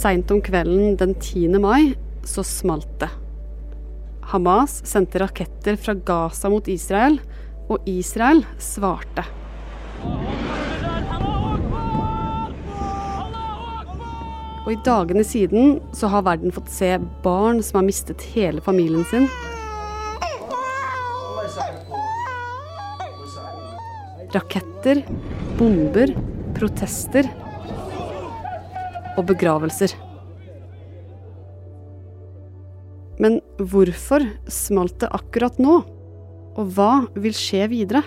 Seint om kvelden den 10. mai så smalt det. Hamas sendte raketter fra Gaza mot Israel, og Israel svarte. Og i dagene siden så har verden fått se barn som har mistet hele familien sin. Raketter, bomber, protester og begravelser. Men hvorfor smalt det akkurat nå? Og hva vil skje videre?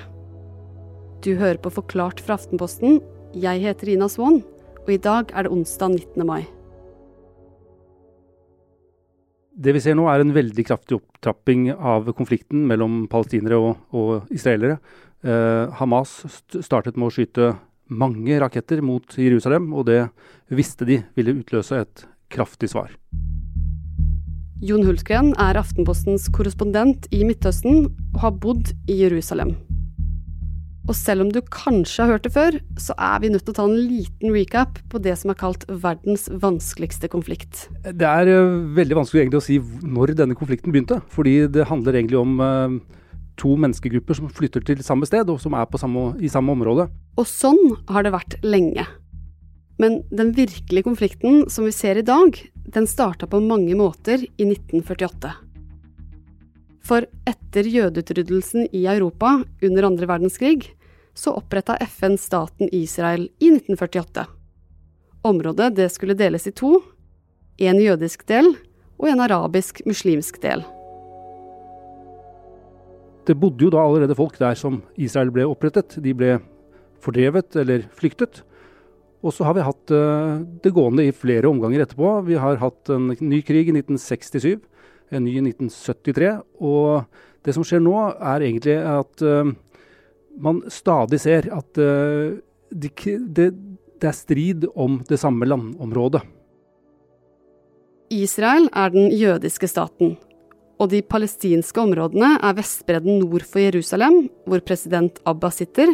Du hører på Forklart fra Aftenposten. Jeg heter Ina Swann, og i dag er det onsdag 19. mai. Det vi ser nå er en veldig kraftig opptrapping av konflikten mellom palestinere og, og israelere. Eh, Hamas startet med å skyte mange raketter mot Jerusalem, og det visste de ville utløse et kraftig svar. Jon Hultgren er Aftenpostens korrespondent i Midtøsten og har bodd i Jerusalem. Og selv om du kanskje har hørt det før, så er vi nødt til å ta en liten recap på det som er kalt verdens vanskeligste konflikt. Det er uh, veldig vanskelig egentlig å si når denne konflikten begynte. Fordi det handler egentlig om uh, to menneskegrupper som flytter til samme sted, og som er samme, i samme område. Og sånn har det vært lenge. Men den virkelige konflikten som vi ser i dag, den starta på mange måter i 1948. For etter jødeutryddelsen i Europa under andre verdenskrig, så oppretta FN staten Israel i 1948. Området det skulle deles i to, en jødisk del og en arabisk-muslimsk del. Det bodde jo da allerede folk der som Israel ble opprettet. De ble fordrevet eller flyktet. Og så har vi hatt uh, det gående i flere omganger etterpå. Vi har hatt en ny krig i 1967, en ny i 1973. Og det som skjer nå, er egentlig at uh, man stadig ser at uh, de, det, det er strid om det samme landområdet. Israel er den jødiske staten. Og de palestinske områdene er Vestbredden nord for Jerusalem, hvor president Abbas sitter,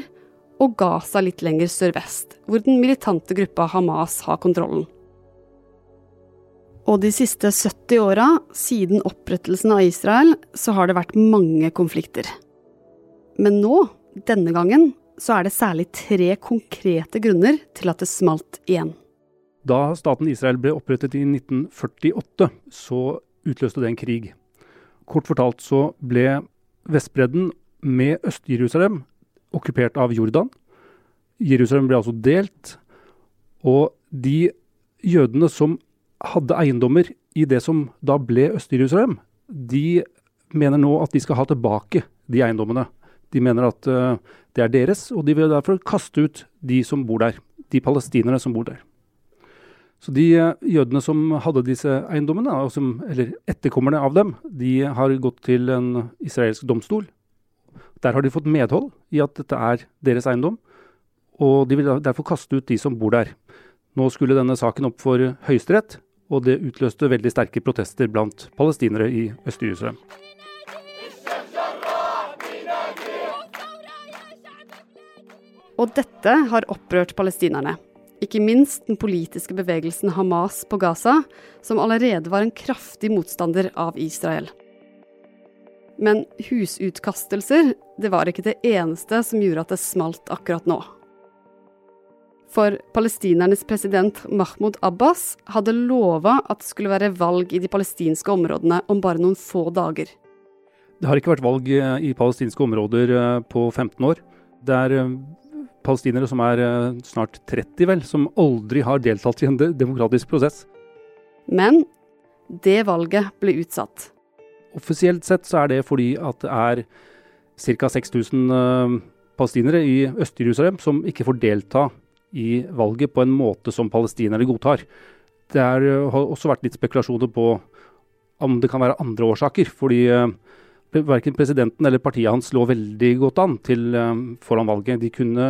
og Gaza litt lenger sørvest, hvor den militante gruppa Hamas har kontrollen. Og de siste 70 åra, siden opprettelsen av Israel, så har det vært mange konflikter. Men nå, denne gangen, så er det særlig tre konkrete grunner til at det smalt igjen. Da staten Israel ble opprettet i 1948, så utløste det en krig. Kort fortalt så ble Vestbredden med Øst-Jerusalem okkupert av Jordan. Jerusalem ble altså delt. Og de jødene som hadde eiendommer i det som da ble Øst-Jerusalem, de mener nå at de skal ha tilbake de eiendommene. De mener at uh, det er deres, og de vil derfor kaste ut de som bor der. De palestinerne som bor der. Så de uh, jødene som hadde disse eiendommene, som, eller etterkommerne av dem, de har gått til en israelsk domstol der har de fått medhold i at dette er deres eiendom, og de vil derfor kaste ut de som bor der. Nå skulle denne saken opp for Høyesterett, og det utløste veldig sterke protester blant palestinere i Øst-Jerusalem. Og dette har opprørt palestinerne. Ikke minst den politiske bevegelsen Hamas på Gaza, som allerede var en kraftig motstander av Israel. Men husutkastelser, det var ikke det eneste som gjorde at det smalt akkurat nå. For palestinernes president Mahmoud Abbas hadde lova at det skulle være valg i de palestinske områdene om bare noen få dager. Det har ikke vært valg i palestinske områder eh, på 15 år. Det er eh, palestinere som er snart 30, vel, som aldri har deltatt i en demokratisk prosess. Men det valget ble utsatt. Offisielt sett så er det fordi at det er ca. 6000 uh, palestinere i Øst-Jerusalem som ikke får delta i valget på en måte som palestinere godtar. Det er, uh, har også vært litt spekulasjoner på om det kan være andre årsaker. Fordi verken presidenten eller partiet hans lå veldig godt an til uh, foran valget. De kunne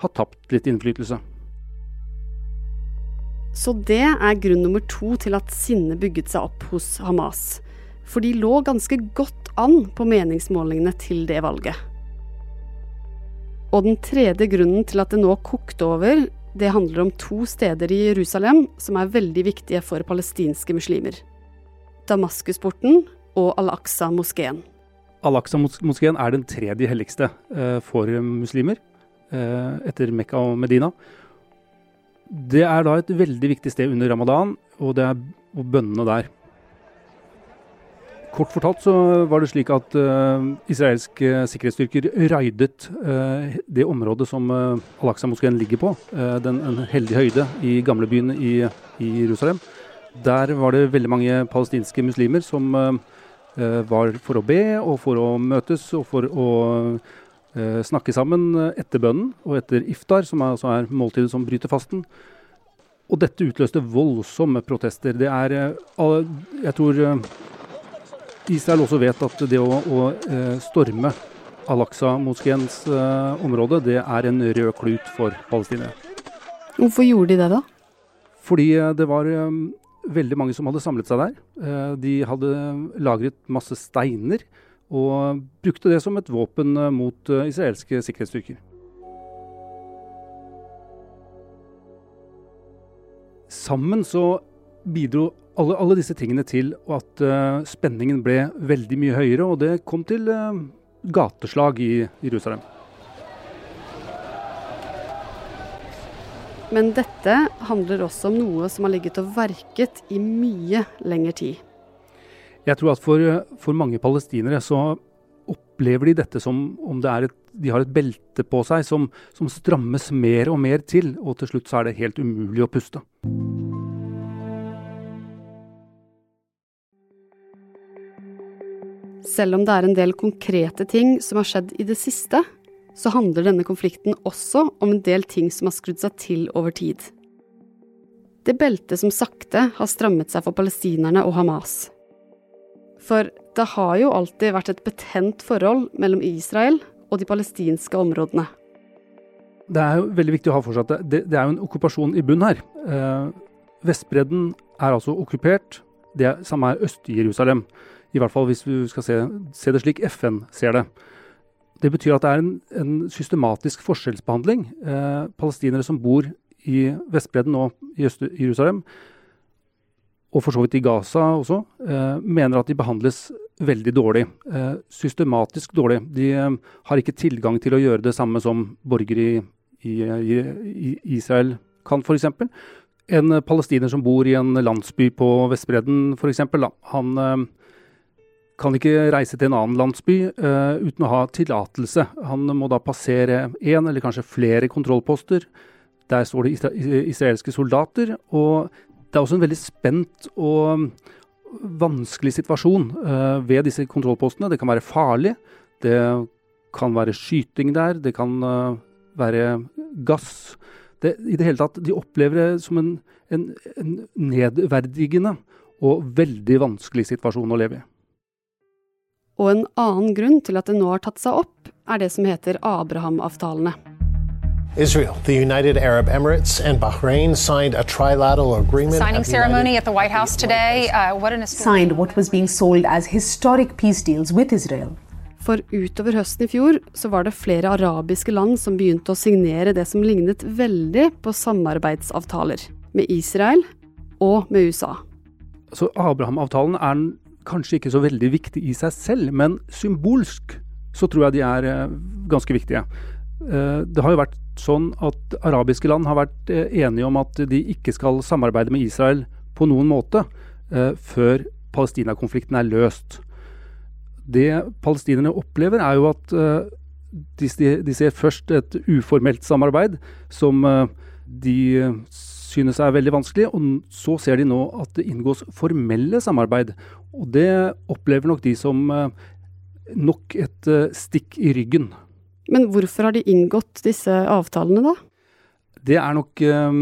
ha tapt litt innflytelse. Så det er grunn nummer to til at sinnet bygget seg opp hos Hamas for de lå ganske godt an på meningsmålingene til det valget. Og den tredje grunnen til at det nå kokte over, det handler om to steder i Jerusalem som er veldig viktige for palestinske muslimer. Damaskusporten og Al-Aqsa-moskeen. Al-Aqsa-moskeen er den tredje helligste eh, for muslimer, eh, etter Mekka og Medina. Det er da et veldig viktig sted under ramadan, og det er bønnene der. Kort fortalt så var det slik at uh, israelske sikkerhetsstyrker raidet uh, det området som uh, Al-Aqsa-moskeen ligger på, uh, den, en heldig høyde i gamlebyen i, i Jerusalem. Der var det veldig mange palestinske muslimer som var for å be og for å møtes og for å snakke sammen etter bønnen og etter iftar, som er, altså er måltidet som bryter fasten. Og dette utløste voldsomme protester. Det er Jeg tror Israel også vet at det å, å eh, storme Al-Aqsa-moskeens eh, område, det er en rød klut for palestinere. Hvorfor gjorde de det, da? Fordi eh, det var veldig mange som hadde samlet seg der. De hadde lagret masse steiner og brukte det som et våpen mot israelske sikkerhetsstyrker. Sammen så bidro alle, alle, disse tingene til at spenningen ble veldig mye høyere, og det kom til gateslag i Jerusalem. Men dette handler også om noe som har ligget og verket i mye lengre tid. Jeg tror at for, for mange palestinere så opplever de dette som om det et, de har et belte på seg som, som strammes mer og mer til, og til slutt så er det helt umulig å puste. Selv om det er en del konkrete ting som har skjedd i det siste, så handler denne konflikten også om en del ting som har skrudd seg til over tid. Det beltet som sakte har strammet seg for palestinerne og Hamas. For det har jo alltid vært et betent forhold mellom Israel og de palestinske områdene. Det er jo veldig viktig å ha for seg at det, det er jo en okkupasjon i bunn her. Eh, Vestbredden er altså okkupert. Det samme er Øst-Jerusalem. I hvert fall hvis vi skal se, se det slik FN ser det. Det betyr at det er en, en systematisk forskjellsbehandling. Eh, palestinere som bor i Vestbredden og i Øst-Jerusalem, og for så vidt i Gaza også, eh, mener at de behandles veldig dårlig. Eh, systematisk dårlig. De eh, har ikke tilgang til å gjøre det samme som borgere i, i, i Israel kan, f.eks. En palestiner som bor i en landsby på Vestbredden, f.eks., han eh, kan ikke reise til en annen landsby uh, uten å ha tillatelse. Han må da passere én eller kanskje flere kontrollposter. Der står det israelske soldater. Og det er også en veldig spent og vanskelig situasjon uh, ved disse kontrollpostene. Det kan være farlig. Det kan være skyting der. Det kan uh, være gass. Det, I det hele tatt, de opplever det som en, en, en nedverdigende og veldig vanskelig situasjon å leve i. Og en annen grunn til at det nå har tatt seg opp, er det som heter Abraham-avtalene. Israel, the United Arab Emirates, and Bahrain signed a trilateral agreement. Signing ceremony at the White House today. Uh, what an signed what was being sold as historic peace deals with Israel. For utover høsten i fjor så var det flere arabiske land som begynte å signere det som lignet veldig på samarbeidsavtaler med Israel og med USA. Så Abraham-avtalen er kanskje ikke så veldig viktig i seg selv, men symbolsk så tror jeg de er eh, ganske viktige. Eh, det har jo vært sånn at arabiske land har vært eh, enige om at de ikke skal samarbeide med Israel på noen måte før Palestina-konflikten er løst. Det palestinerne opplever, er jo at de, ser først et uformelt samarbeid som de synes er veldig vanskelig. Og så ser de nå at det inngås formelle samarbeid. Og det opplever nok de som eh, nok et eh, stikk i ryggen. Men hvorfor har de inngått disse avtalene, da? Det er nok eh,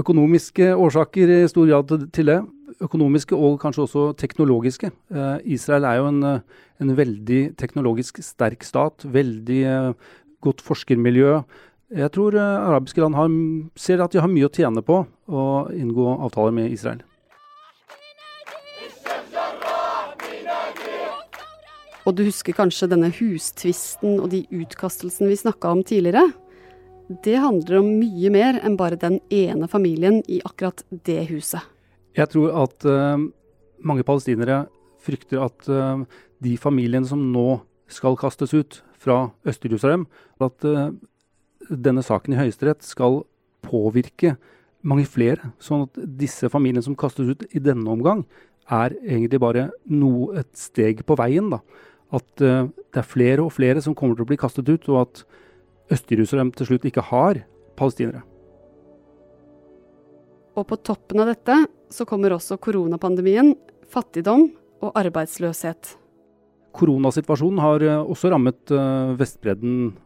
økonomiske årsaker i stor grad til det. Økonomiske og kanskje også teknologiske. Israel er jo en, en veldig teknologisk sterk stat. Veldig godt forskermiljø. Jeg tror uh, arabiske land har, ser at de har mye å tjene på å inngå avtaler med Israel. Og du husker kanskje denne hustvisten og de utkastelsene vi snakka om tidligere? det handler om mye mer enn bare den ene familien i akkurat det huset. Jeg tror at uh, mange palestinere frykter at uh, de familiene som nå skal kastes ut fra Øst-Jerusalem, at uh, denne saken i Høyesterett skal påvirke mange flere. Sånn at disse familiene som kastes ut i denne omgang, er egentlig bare noe, et steg på veien. da. At uh, det er flere og flere som kommer til å bli kastet ut, og at Øst-Jerusalem til slutt ikke har palestinere. Og på toppen av dette så kommer også koronapandemien, fattigdom og arbeidsløshet. Koronasituasjonen har uh, også rammet uh, Vestbredden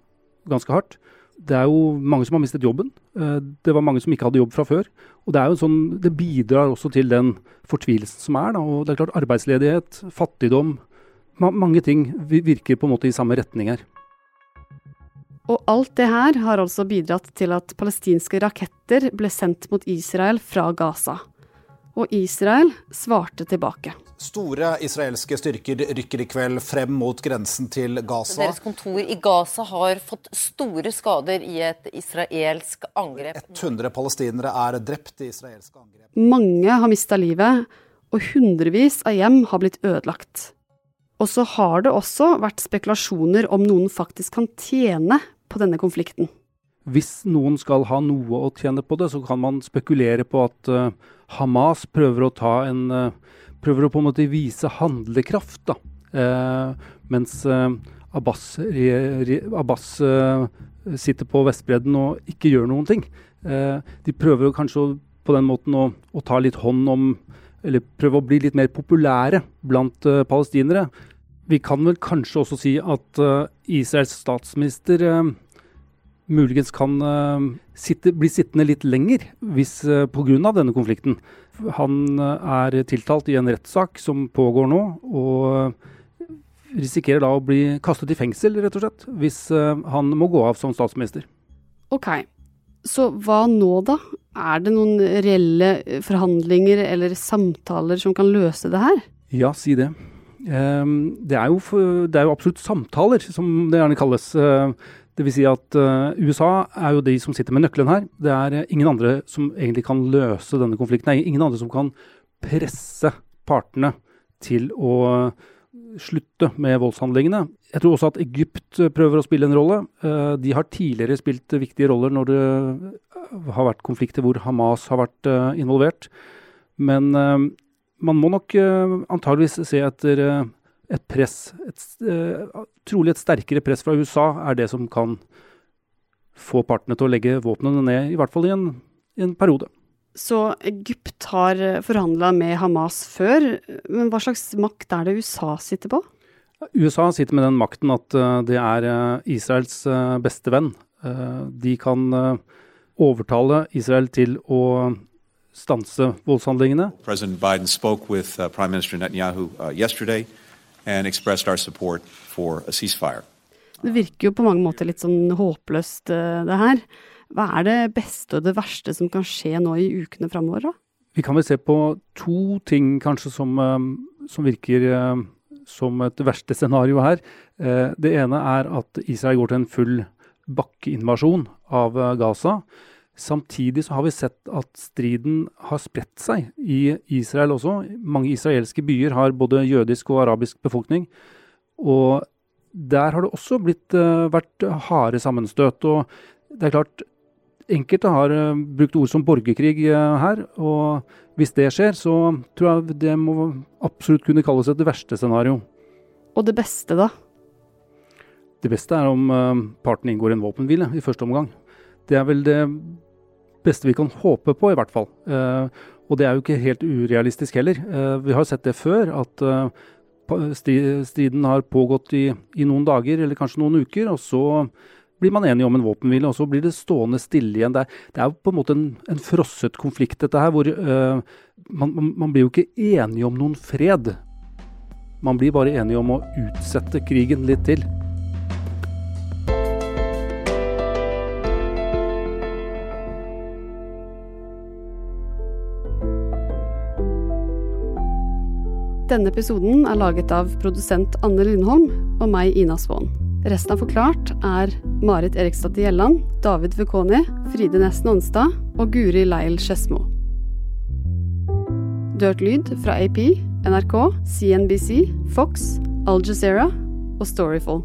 ganske hardt det er jo mange som har mistet jobben. Eh, det var mange som ikke hadde jobb fra før. Og det, sånn, det bidrar også til den fortvilelsen som er. Da. Og det er klart arbeidsledighet, fattigdom ma Mange ting virker på en måte i samme retning her. Og alt det her har altså bidratt til at palestinske raketter ble sendt mot Israel fra Gaza. Og Israel svarte tilbake. Store israelske styrker rykker i kveld frem mot grensen til Gaza. Deres kontor i Gaza har fått store skader i et israelsk angrep. 100 palestinere er drept i israelske angrep. Mange har mista livet, og hundrevis av hjem har blitt ødelagt. Og så har det også vært spekulasjoner om noen faktisk kan tjene på denne konflikten. Hvis noen skal ha noe å tjene på det, så kan man spekulere på at uh, Hamas prøver å en uh, prøver å på en måte vise handlekraft, da. Uh, mens Abbas, re, re, Abbas sitter på Vestbredden og ikke gjør noen ting. De prøver kanskje på den måten å, å, ta litt hånd om Eller prøve å bli litt mer populære blant palestinere. Vi kan vel kanskje også si at Israels statsminister muligens kan sitte, bli sittende litt lenger hvis uh, pga. denne konflikten. Han eh, er tiltalt i en rettssak som pågår nå, og risikerer da å bli kastet i fengsel, rett og slett, hvis eh, han må gå av som statsminister. Ok, så hva nå da? Er det noen reelle forhandlinger eller samtaler som kan løse det her? Ja, si det. Um, det, er jo, det, er jo, absolutt samtaler, som det gjerne kalles. Dvs. Si at uh, USA er jo de som sitter med nøkkelen her. Det er uh, ingen andre som egentlig kan løse denne konflikten. Det er ingen andre som kan presse partene til å uh, slutte med voldshandlingene. Jeg tror også at Egypt prøver å spille en rolle. de har tidligere spilt viktige roller når det har vært konflikter hvor Hamas har vært involvert. Men man må nok antageligvis se etter et press, et, trolig et sterkere press fra USA, er det som kan få partene til å legge våpnene ned, i hvert fall i en, i en periode. Så Egypt har forhandla med Hamas før, men hva slags makt er det USA sitter på? USA sitter med den makten at uh, det er uh, Israels beste venn. de kan overtale Israel til å stanse voldshandlingene. President Biden spoke with Prime Minister Netanyahu yesterday and expressed our support for a ceasefire. Det virker jo på mange måter litt sånn håpløst, eh, det her. Hva er det beste og det verste som kan skje nå i ukene framover, da? Vi kan vel se på to ting kanskje som, eh, som virker eh, som et verste scenario her. Det ene er at Israel går til en full bakkeinvasjon av Gaza. Samtidig så har vi sett at striden har spredt seg i Israel også. Mange israelske byer har både jødisk og arabisk befolkning. Og der har det også blitt, uh, vært harde sammenstøt. Og det er klart, enkelte har uh, brukt ord som borgerkrig her. Og hvis det skjer, så tror jeg det må absolutt kunne kalles et verste scenario. Og det beste, da? Det beste er om partene inngår en våpenhvile i første omgang. Det er vel det beste vi kan håpe på, i hvert fall. Uh, og det er jo ikke helt urealistisk heller. Uh, vi har sett det før, at uh, striden har pågått i, i, noen dager eller kanskje noen uker, og så blir man enige om en våpenhvile, og så blir det stående stille igjen. Det er, det er jo på en måte en, en frosset konflikt, dette her, hvor man, man, blir jo ikke enige om noen fred. Man blir bare enige om å utsette krigen litt til. Denne episoden er laget av produsent Anne Lindholm og meg, Ina Svaan. Resten av Forklart er Marit Eriksdatter Gjelland, David Vekoni, Fride Nesten Onsdag og Guri Leil Skedsmo. Dørt lyd fra AP, NRK, CNBC, Fox, Al Jazeera og Storyful.